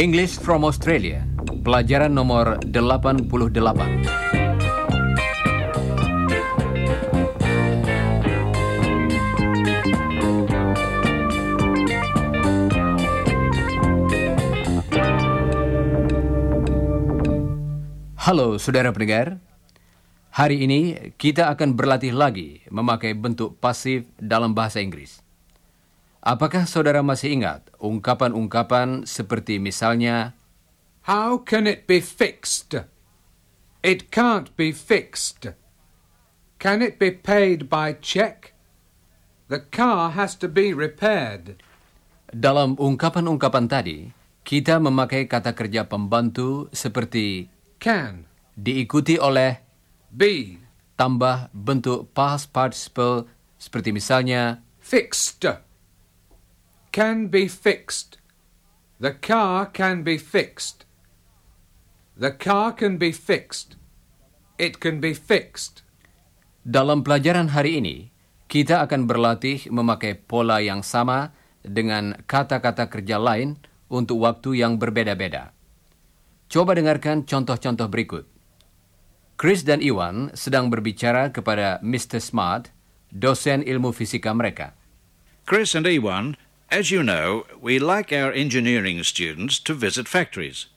English from Australia, pelajaran nomor 88. Halo saudara pendengar, hari ini kita akan berlatih lagi memakai bentuk pasif dalam bahasa Inggris. Apakah saudara masih ingat ungkapan-ungkapan seperti misalnya How can it be fixed? It can't be fixed. Can it be paid by check? The car has to be repaired. dalam ungkapan-ungkapan tadi kita memakai kata kerja pembantu seperti Can diikuti oleh be tambah bentuk past participle seperti misalnya fixed. Can be fixed. The car can be fixed. The car can be fixed. It can be fixed. dalam pelajaran hari ini kita akan berlatih memakai pola yang sama dengan kata-kata kerja lain untuk waktu yang berbeda-beda. Coba dengarkan contoh-contoh berikut. Chris dan Iwan sedang berbicara kepada Mr. Smart, dosen ilmu fisika mereka. Chris and Ewan, as you know, we like our engineering students to visit factories.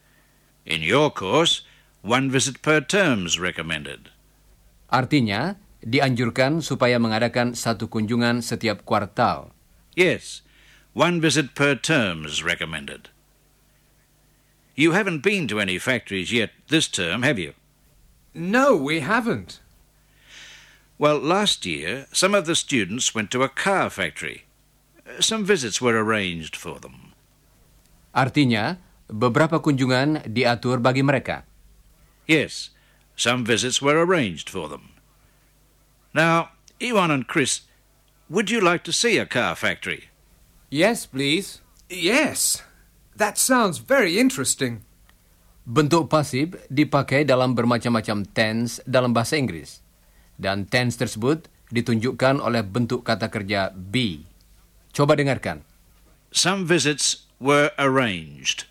In your course, one visit per term's recommended. Artinya, dianjurkan supaya mengadakan satu kunjungan setiap kuartal. Yes, one visit per term's recommended. You haven't been to any factories yet this term, have you? No, we haven't. Well, last year, some of the students went to a car factory. Some visits were arranged for them. Artinya, beberapa kunjungan diatur bagi mereka. Yes, some visits were arranged for them. Now, Ewan and Chris, would you like to see a car factory? Yes, please. Yes. That sounds very interesting. Bentuk pasif dipakai dalam bermacam-macam tense dalam bahasa Inggris. Dan tense tersebut ditunjukkan oleh bentuk kata kerja be. Coba dengarkan. Some visits were arranged.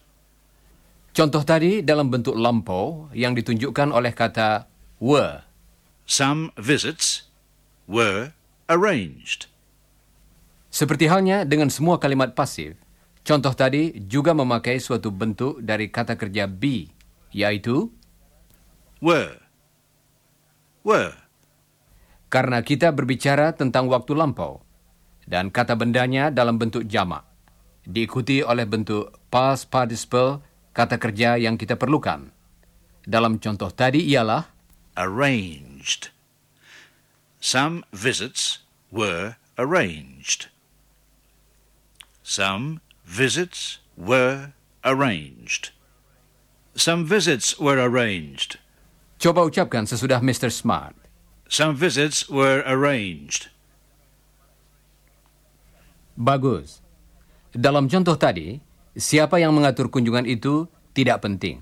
Contoh tadi dalam bentuk lampau yang ditunjukkan oleh kata were. Some visits were arranged. Seperti halnya dengan semua kalimat pasif, contoh tadi juga memakai suatu bentuk dari kata kerja be, yaitu Were. Were. karena kita berbicara tentang waktu lampau dan kata bendanya dalam bentuk jamak, diikuti oleh bentuk past participle kata kerja yang kita perlukan. Dalam contoh tadi ialah Arranged. Some visits were arranged. Some visits were arranged. Some visits were arranged. coba ucapkan sesudah Mr. Smart. Some visits were arranged. Bagus. Dalam contoh tadi, siapa yang mengatur kunjungan itu tidak penting.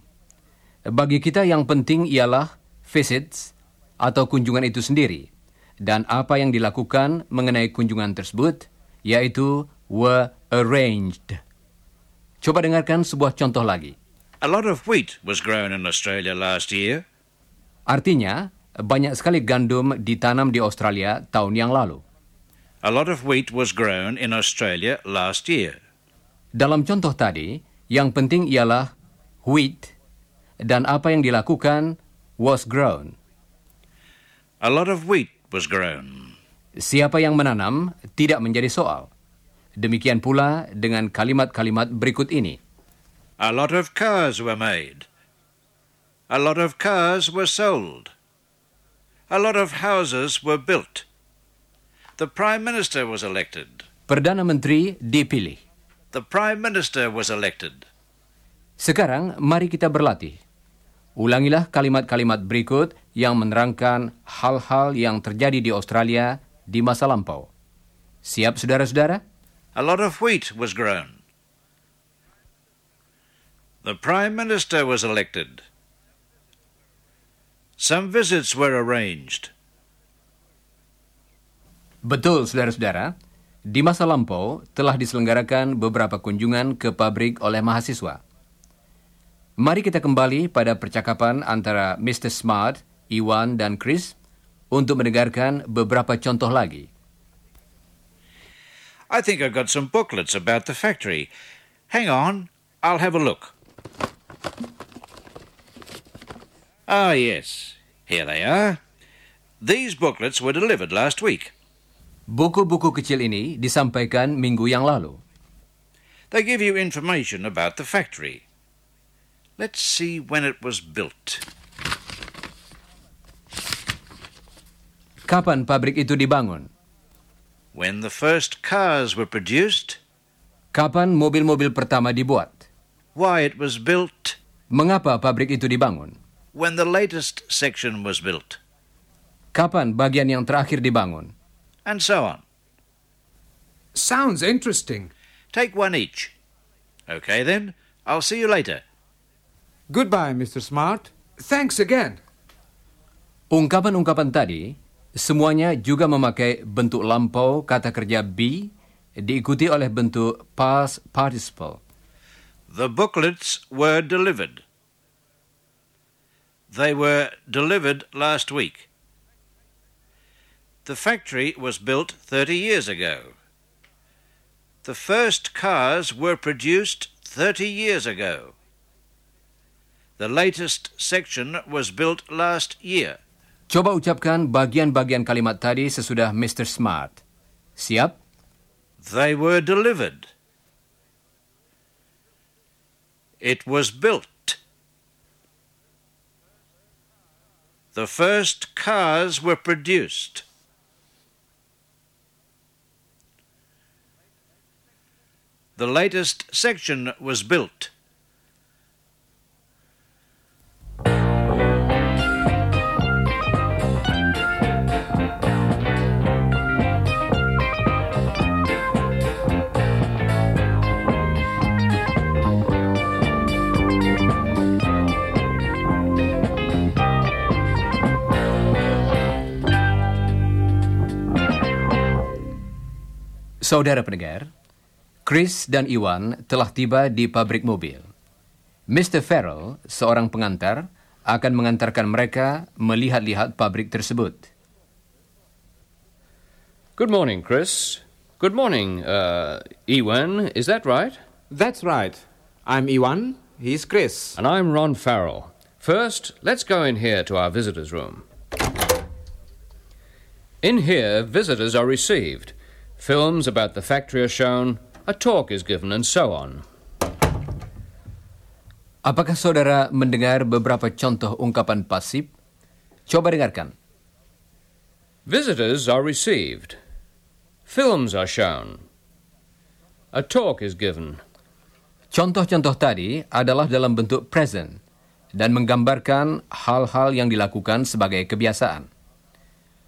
Bagi kita yang penting ialah visits atau kunjungan itu sendiri dan apa yang dilakukan mengenai kunjungan tersebut yaitu were arranged. Coba dengarkan sebuah contoh lagi. A lot of wheat was grown in Australia last year. Artinya, banyak sekali gandum ditanam di Australia tahun yang lalu. A lot of wheat was grown in Australia last year. Dalam contoh tadi, yang penting ialah wheat dan apa yang dilakukan was grown. A lot of wheat was grown. Siapa yang menanam tidak menjadi soal. Demikian pula dengan kalimat-kalimat berikut ini. A lot of cars were made. A lot of cars were sold. A lot of houses were built. The Prime Minister was elected. Perdana Menteri dipilih. The Prime Minister was elected. Sekarang mari kita berlatih. Ulangilah kalimat-kalimat berikut yang menerangkan hal-hal yang terjadi di Australia di masa lampau. Siap saudara-saudara? A lot of wheat was grown. The Prime Minister was elected. Some visits were arranged. Betul, saudara-saudara. Di masa lampau telah diselenggarakan beberapa kunjungan ke pabrik oleh mahasiswa. Mari kita kembali pada percakapan antara Mr. Smart, Iwan, dan Chris untuk mendengarkan beberapa contoh lagi. I think I've got some booklets about the factory. Hang on, I'll have a look. Ah, yes, here they are. These booklets were delivered last week. Buku-buku kecil ini disampaikan minggu yang lalu. They give you information about the factory. Let's see when it was built. Kapan pabrik itu dibangun? When the first cars were produced, Kapan mobil-mobil pertama dibuat? why it was built, Mengapa pabrik itu dibangun? when the latest section was built, Kapan bagian yang terakhir dibangun? and so on. Sounds interesting. Take one each. Okay then, I'll see you later. Goodbye, Mr. Smart. Thanks again. Ungkapan-ungkapan tadi semuanya juga memakai bentuk lampau kata kerja be diikuti oleh bentuk past participle. The booklets were delivered. They were delivered last week. The factory was built 30 years ago. The first cars were produced 30 years ago. The latest section was built last year. Coba ucapkan bagian-bagian kalimat tadi sesudah Mr. Smart. Siap? They were delivered. It was built. The first cars were produced. The latest section was built. Saudara pendengar, Chris dan Iwan telah tiba di pabrik mobil. Mr. Farrell, seorang pengantar, akan mengantarkan mereka melihat-lihat pabrik tersebut. Good morning, Chris. Good morning, uh, Ewan. Is that right? That's right. I'm Iwan. He's Chris. And I'm Ron Farrell. First, let's go in here to our visitors' room. In here, visitors are received. Films about the factory are shown, a talk is given, and so on. Apakah saudara mendengar beberapa contoh ungkapan pasif? Coba dengarkan. Visitors are received. Films are shown. A talk is given. Contoh-contoh tadi adalah dalam bentuk present dan menggambarkan hal-hal yang dilakukan sebagai kebiasaan.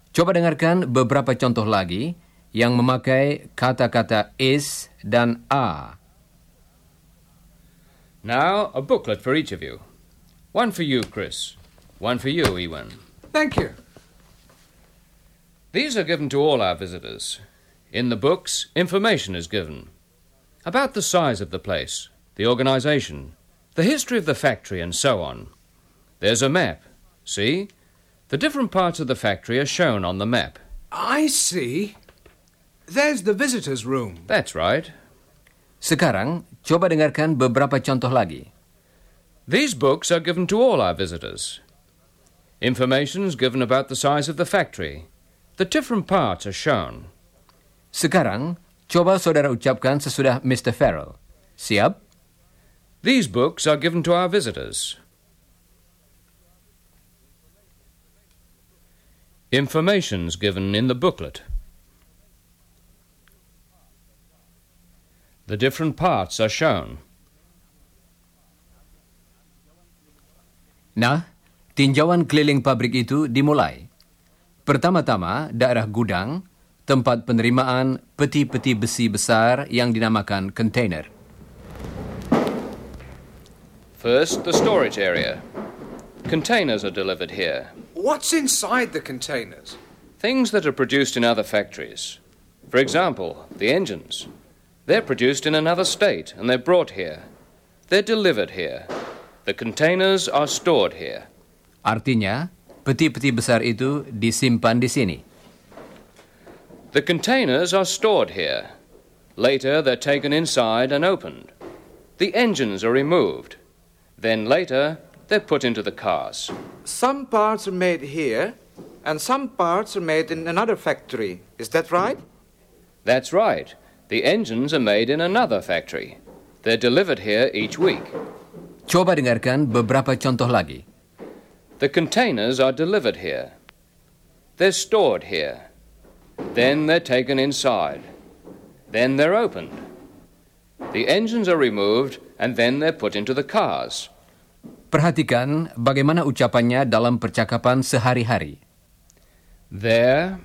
Coba dengarkan beberapa contoh lagi yang memakai kata-kata is dan are. Now, a booklet for each of you. One for you, Chris. One for you, Ewan. Thank you. These are given to all our visitors. In the books, information is given about the size of the place, the organization, the history of the factory, and so on. There's a map. See? The different parts of the factory are shown on the map. I see. There's the visitor's room. That's right. Sekarang, coba dengarkan beberapa contoh lagi. These books are given to all our visitors. Information's given about the size of the factory. The different parts are shown. Sekarang, coba saudara ucapkan sesudah Mr. Farrell. Siap? These books are given to our visitors. Information's given in the booklet. The different parts are shown. Nah, tinjauan keliling pabrik itu dimulai. Pertama-tama, daerah gudang, tempat penerimaan peti-peti besi besar yang dinamakan container. First, the storage area. Containers are delivered here. What's inside the containers? Things that are produced in other factories. For example, the engines. They're produced in another state and they're brought here. They're delivered here. The containers are stored here. Artinya, peti-peti besar itu disimpan di sini. The containers are stored here. Later, they're taken inside and opened. The engines are removed. Then later, they're put into the cars. Some parts are made here, and some parts are made in another factory. Is that right? That's right. The engines are made in another factory. They're delivered here each week. Coba dengarkan beberapa contoh lagi. The containers are delivered here. They're stored here. Then they're taken inside. Then they're opened. The engines are removed and then they're put into the cars. Perhatikan bagaimana ucapannya dalam percakapan sehari-hari. There,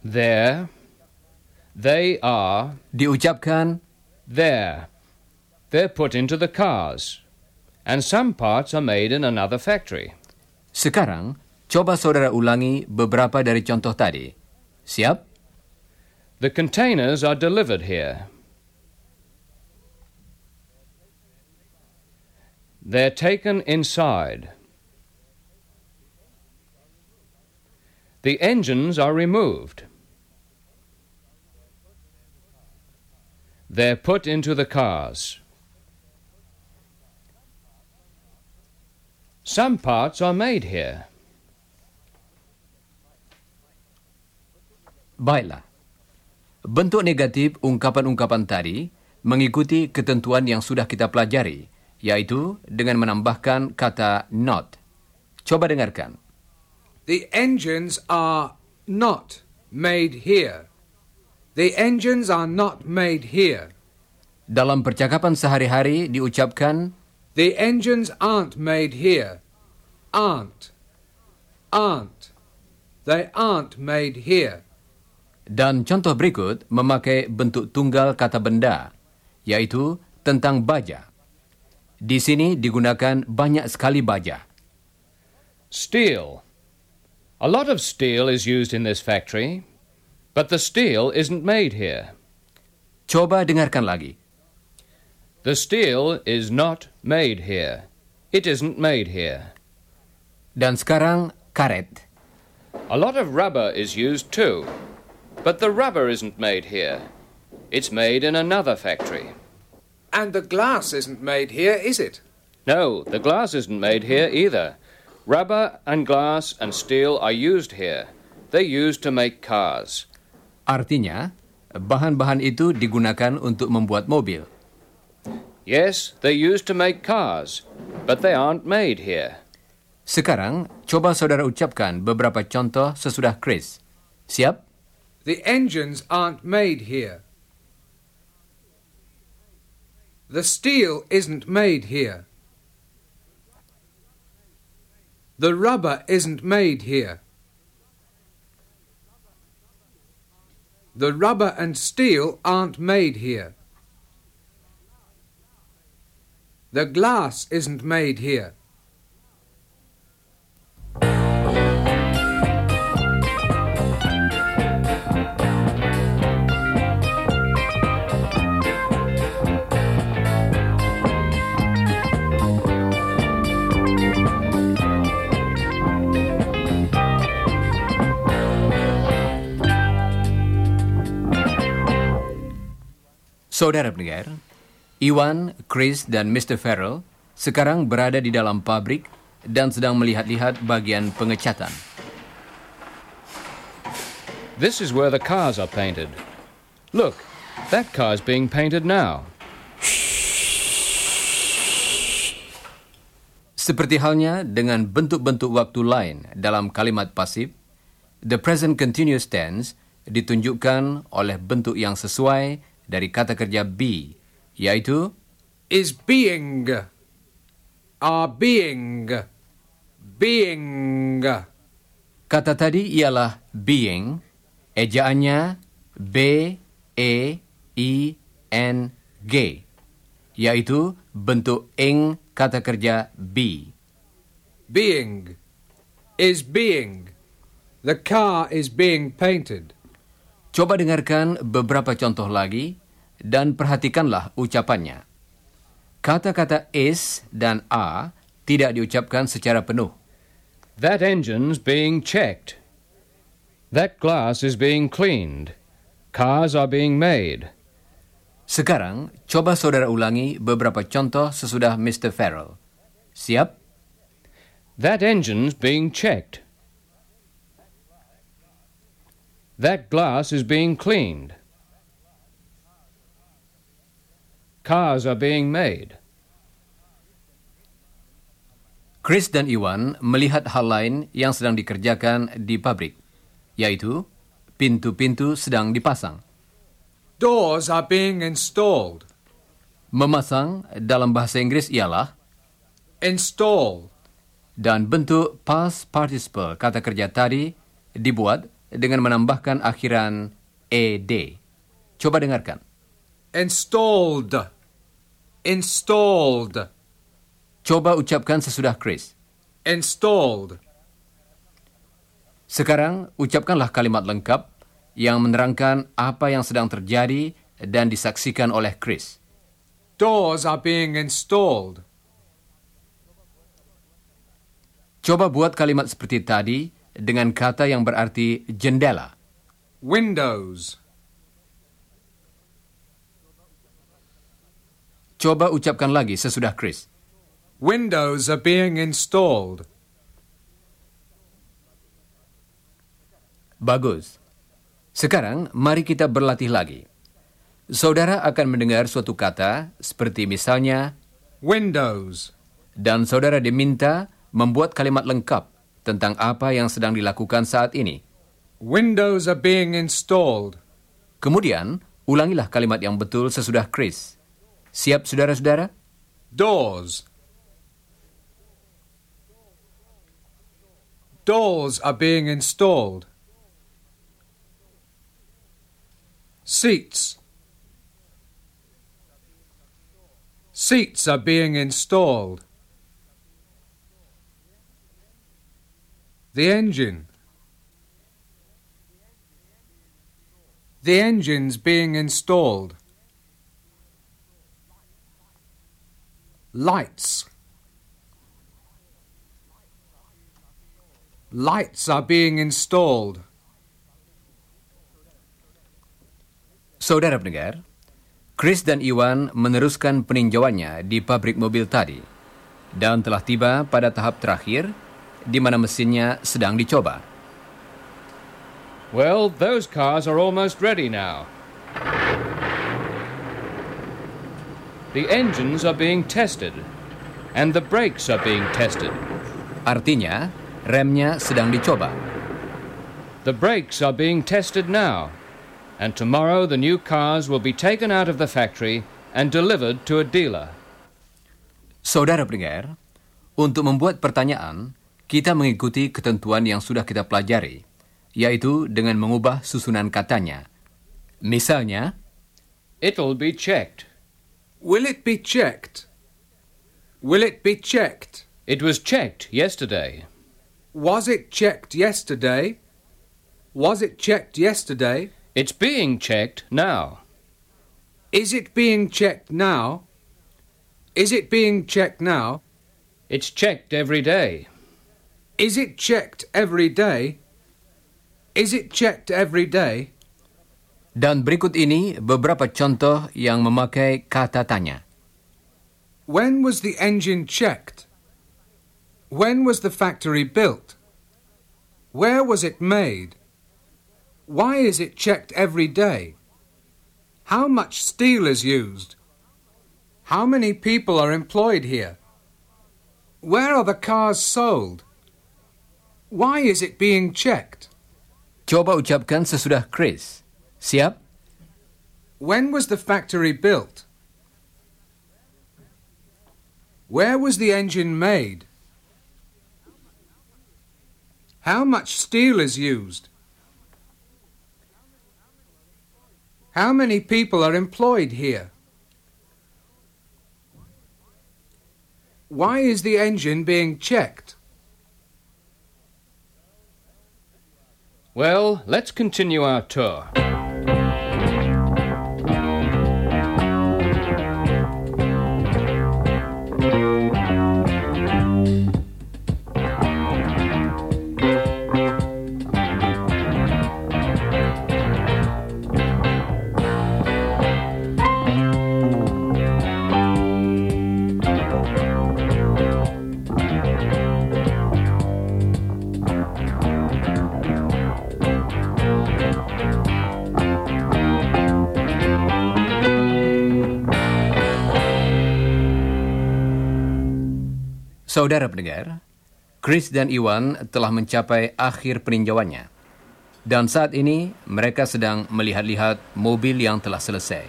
there, they are, Diucapkan there. They're put into the cars. And some parts are made in another factory. Sekarang, coba saudara ulangi beberapa dari contoh tadi. Siap? The containers are delivered here. They're taken inside. The engines are removed. They're put into the cars. Some parts are made here. Baiklah. Bentuk negatif ungkapan-ungkapan tadi mengikuti ketentuan yang sudah kita pelajari, yaitu dengan menambahkan kata not. Coba dengarkan. The engines are not made here. The engines are not made here. Dalam percakapan sehari-hari diucapkan The engines aren't made here. Aren't. Aren't. They aren't made here. dan contoh berikut memakai bentuk tunggal kata benda, yaitu tentang baja. Di sini digunakan banyak sekali baja. Steel. A lot of steel is used in this factory, but the steel isn't made here. Coba dengarkan lagi. The steel is not made here. It isn't made here. Dan sekarang karet. A lot of rubber is used too, but the rubber isn't made here. It's made in another factory. And the glass isn't made here, is it? No, the glass isn't made here either. Rubber and glass and steel are used here. They're used to make cars. Artinya, bahan-bahan itu digunakan untuk membuat mobil. Yes, they're used to make cars, but they aren't made here. Sekarang, coba saudara ucapkan beberapa contoh sesudah Chris. Siap? The engines aren't made here. The steel isn't made here. The rubber isn't made here. The rubber and steel aren't made here. The glass isn't made here. Saudara pendengar, Iwan, Chris, dan Mr. Farrell sekarang berada di dalam pabrik dan sedang melihat-lihat bagian pengecatan. This is where the cars are painted. Look, that car's being painted now. Seperti halnya dengan bentuk-bentuk waktu lain dalam kalimat pasif, the present continuous tense ditunjukkan oleh bentuk yang sesuai dari kata kerja be, yaitu Is being. Are being. Being. kata tadi ialah being, ejaannya B E I N G, yaitu bentuk ing kata kerja be. being, is being. The car is being painted. Coba dengarkan beberapa contoh lagi dan perhatikanlah ucapannya. Kata-kata is dan are tidak diucapkan secara penuh. That engine's being checked. That glass is being cleaned. Cars are being made. Sekarang, coba saudara ulangi beberapa contoh sesudah Mr. Farrell. Siap? That engine's being checked. That glass is being cleaned. Cars are being made. Chris dan Iwan melihat hal lain yang sedang dikerjakan di pabrik, yaitu pintu-pintu sedang dipasang. Doors are being installed. Memasang dalam bahasa Inggris ialah Install. dan bentuk past participle kata kerja tadi dibuat dengan menambahkan akhiran ed. Coba dengarkan. Installed. Installed. Coba ucapkan sesudah Chris. Installed. Sekarang ucapkanlah kalimat lengkap yang menerangkan apa yang sedang terjadi dan disaksikan oleh Chris. Doors are being installed. Coba buat kalimat seperti tadi dengan kata yang berarti jendela. Windows. Coba ucapkan lagi sesudah Chris. Windows are being installed. Bagus. Sekarang mari kita berlatih lagi. Saudara akan mendengar suatu kata seperti misalnya Windows. dan saudara diminta membuat kalimat lengkap tentang apa yang sedang dilakukan saat ini. Windows are being installed. Kemudian, ulangilah kalimat yang betul sesudah Chris. Siap saudara-saudara? Doors. Doors are being installed. Seats. Seats are being installed. The engine. The engine's being installed. Lights. Lights are being installed. Saudara pendengar, Chris dan Iwan meneruskan peninjauannya di pabrik mobil tadi dan telah tiba pada tahap terakhir di mana mesinnya sedang dicoba. Well, those cars are almost ready now. The engines are being tested, and the brakes are being tested. Artinya, remnya sedang dicoba. The brakes are being tested now, and tomorrow the new cars will be taken out of the factory and delivered to a dealer. Saudara pendengar, untuk membuat pertanyaan, kita mengikuti ketentuan yang sudah kita pelajari, yaitu dengan mengubah susunan katanya. Misalnya, It'll be checked. Will it be checked? Will it be checked? It was checked yesterday. Was it checked yesterday? Was it checked yesterday? It's being checked now. Is it being checked now? Is it being checked now? It's checked every day. Is it checked every day? Is it checked every day? Dan berikut ini beberapa contoh yang memakai kata tanya. When was the engine checked? When was the factory built? Where was it made? Why is it checked every day? How much steel is used? How many people are employed here? Where are the cars sold? Why is it being checked? Coba ucapkan sesudah Chris. Siap. When was the factory built? Where was the engine made? How much steel is used? How many people are employed here? Why is the engine being checked? Well, let's continue our tour. Saudara pendengar, Chris dan Iwan telah mencapai akhir peninjauannya. Dan saat ini mereka sedang melihat-lihat mobil yang telah selesai.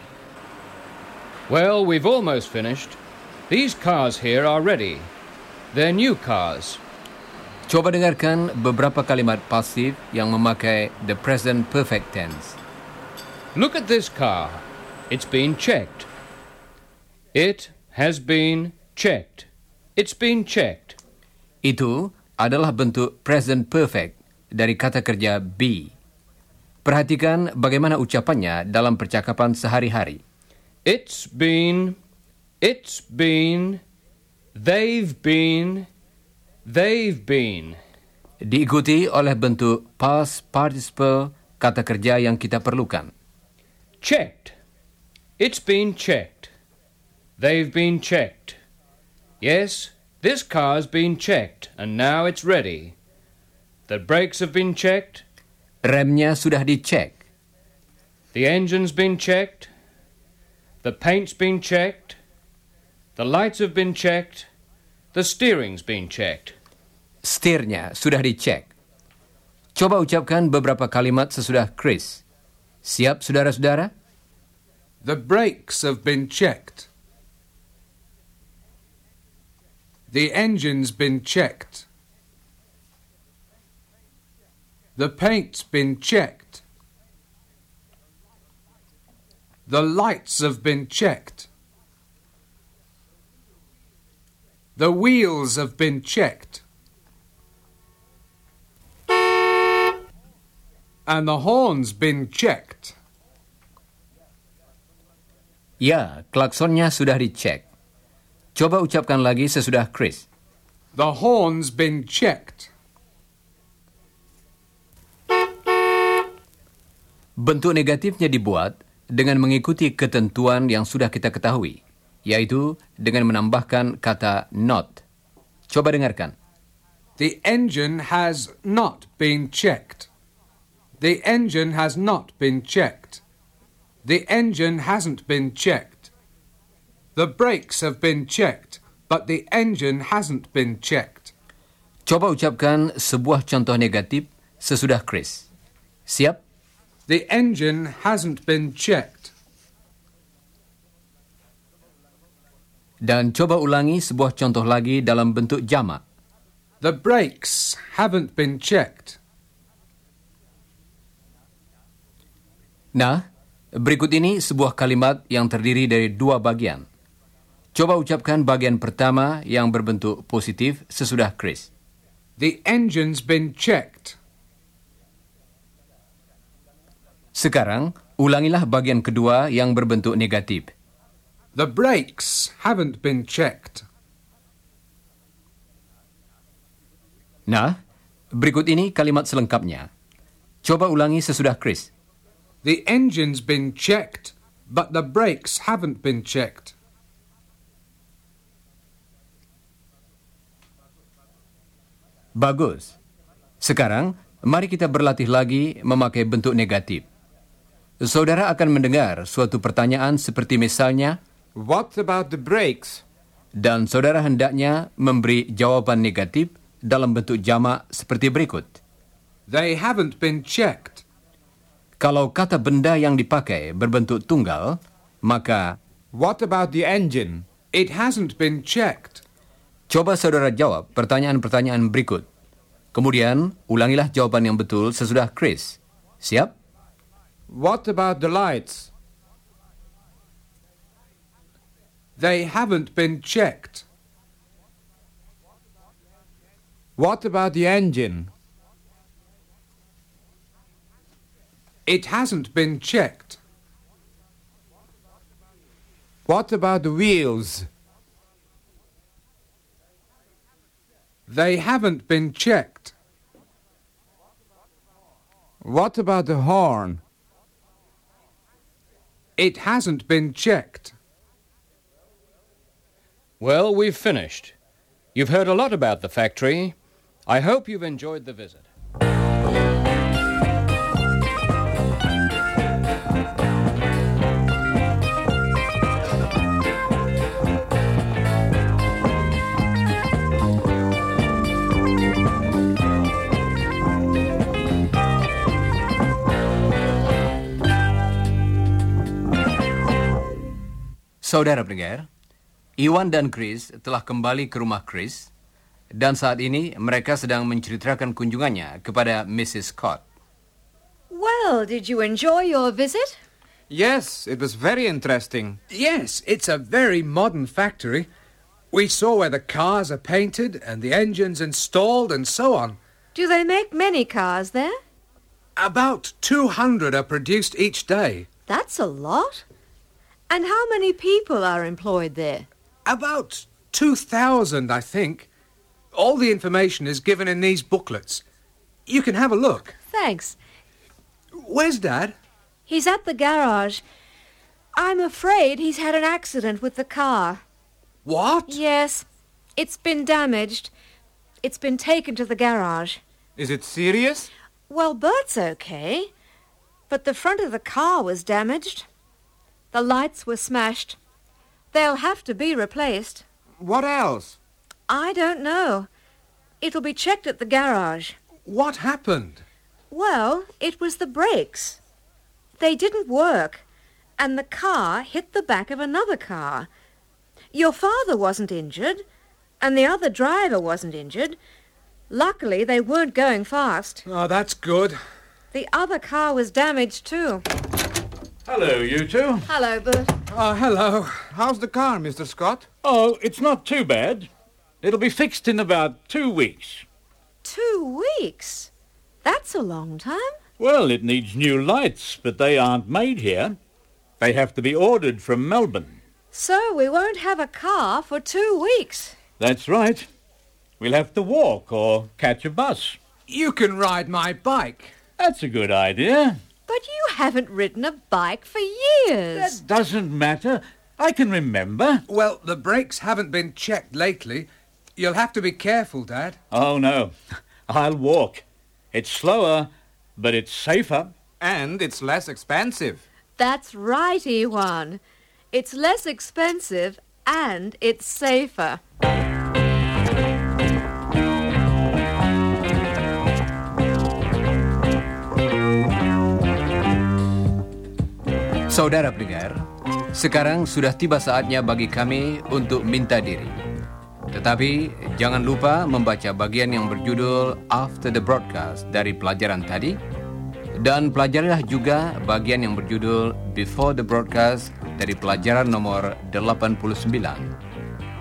Well, we've almost finished. These cars here are ready. They're new cars. Coba dengarkan beberapa kalimat pasif yang memakai the present perfect tense. Look at this car. It's been checked. It has been checked. It's been checked. Itu adalah bentuk present perfect dari kata kerja be. Perhatikan bagaimana ucapannya dalam percakapan sehari-hari. It's been, it's been, they've been, they've been. Diikuti oleh bentuk past participle kata kerja yang kita perlukan. Checked. It's been checked. They've been checked. Yes, this car's been checked and now it's ready. The brakes have been checked. Remnya sudah dicek. The engine's been checked. The paint's been checked. The lights have been checked. The steering's been checked. Setirnya sudah dicek. Coba ucapkan beberapa kalimat sesudah Chris. Siap, saudara-saudara? The brakes have been checked. The engine's been checked. The paint's been checked. The lights have been checked. The wheels have been checked. And the horn's been checked. Ya, klaksonnya sudah dicek. Coba ucapkan lagi sesudah Chris. The horn's been checked. Bentuk negatifnya dibuat dengan mengikuti ketentuan yang sudah kita ketahui, yaitu dengan menambahkan kata not. Coba dengarkan. The engine has not been checked. The engine has not been checked. The engine hasn't been checked. The brakes have been checked, but the engine hasn't been checked. Coba ucapkan sebuah contoh negatif sesudah Chris. Siap? The engine hasn't been checked. Dan coba ulangi sebuah contoh lagi dalam bentuk jamak. The brakes haven't been checked. Nah, berikut ini sebuah kalimat yang terdiri dari dua bagian. Coba ucapkan bagian pertama yang berbentuk positif sesudah Chris. The engine's been checked. Sekarang, ulangilah bagian kedua yang berbentuk negatif. The brakes haven't been checked. Nah, berikut ini kalimat selengkapnya. Coba ulangi sesudah Chris. The engine's been checked, but the brakes haven't been checked. Bagus. Sekarang, mari kita berlatih lagi memakai bentuk negatif. Saudara akan mendengar suatu pertanyaan seperti misalnya, What about the brakes? dan saudara hendaknya memberi jawaban negatif dalam bentuk jamak seperti berikut. They haven't been checked. Kalau kata benda yang dipakai berbentuk tunggal, maka What about the engine? It hasn't been checked. Coba saudara jawab pertanyaan-pertanyaan berikut. Kemudian, ulangilah jawaban yang betul sesudah Chris. Siap? What about the lights? They haven't been checked. What about the engine? It hasn't been checked. What about the wheels? They haven't been checked. What about the horn? It hasn't been checked. Well, we've finished. You've heard a lot about the factory. I hope you've enjoyed the visit. Saudara pendengar, Iwan dan Chris telah kembali ke rumah Chris dan saat ini mereka sedang menceritakan kunjungannya kepada Mrs. Scott. Well, did you enjoy your visit? Yes, it was very interesting. Yes, it's a very modern factory. We saw where the cars are painted and the engines installed and so on. Do they make many cars there? About 200 are produced each day. That's a lot. And how many people are employed there? About 2,000, I think. All the information is given in these booklets. You can have a look. Thanks. Where's Dad? He's at the garage. I'm afraid he's had an accident with the car. What? Yes, it's been damaged. It's been taken to the garage. Is it serious? Well, Bert's okay. But the front of the car was damaged. The lights were smashed. They'll have to be replaced. What else? I don't know. It'll be checked at the garage. What happened? Well, it was the brakes. They didn't work, and the car hit the back of another car. Your father wasn't injured, and the other driver wasn't injured. Luckily, they weren't going fast. Oh, that's good. The other car was damaged too. Hello, you two. Hello, Bert. Oh, hello. How's the car, Mr. Scott? Oh, it's not too bad. It'll be fixed in about two weeks. Two weeks? That's a long time. Well, it needs new lights, but they aren't made here. They have to be ordered from Melbourne. So we won't have a car for two weeks. That's right. We'll have to walk or catch a bus. You can ride my bike. That's a good idea. But you haven't ridden a bike for years. That doesn't matter. I can remember. Well, the brakes haven't been checked lately. You'll have to be careful, Dad. Oh, no. I'll walk. It's slower, but it's safer. And it's less expensive. That's right, Ewan. It's less expensive and it's safer. Saudara pendengar, sekarang sudah tiba saatnya bagi kami untuk minta diri. Tetapi jangan lupa membaca bagian yang berjudul After the Broadcast dari pelajaran tadi dan pelajarilah juga bagian yang berjudul Before the Broadcast dari pelajaran nomor 89.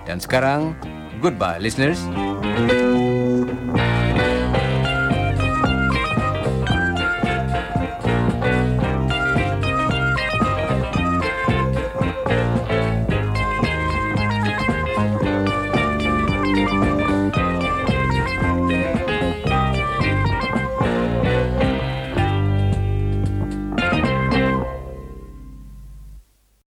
Dan sekarang, goodbye listeners.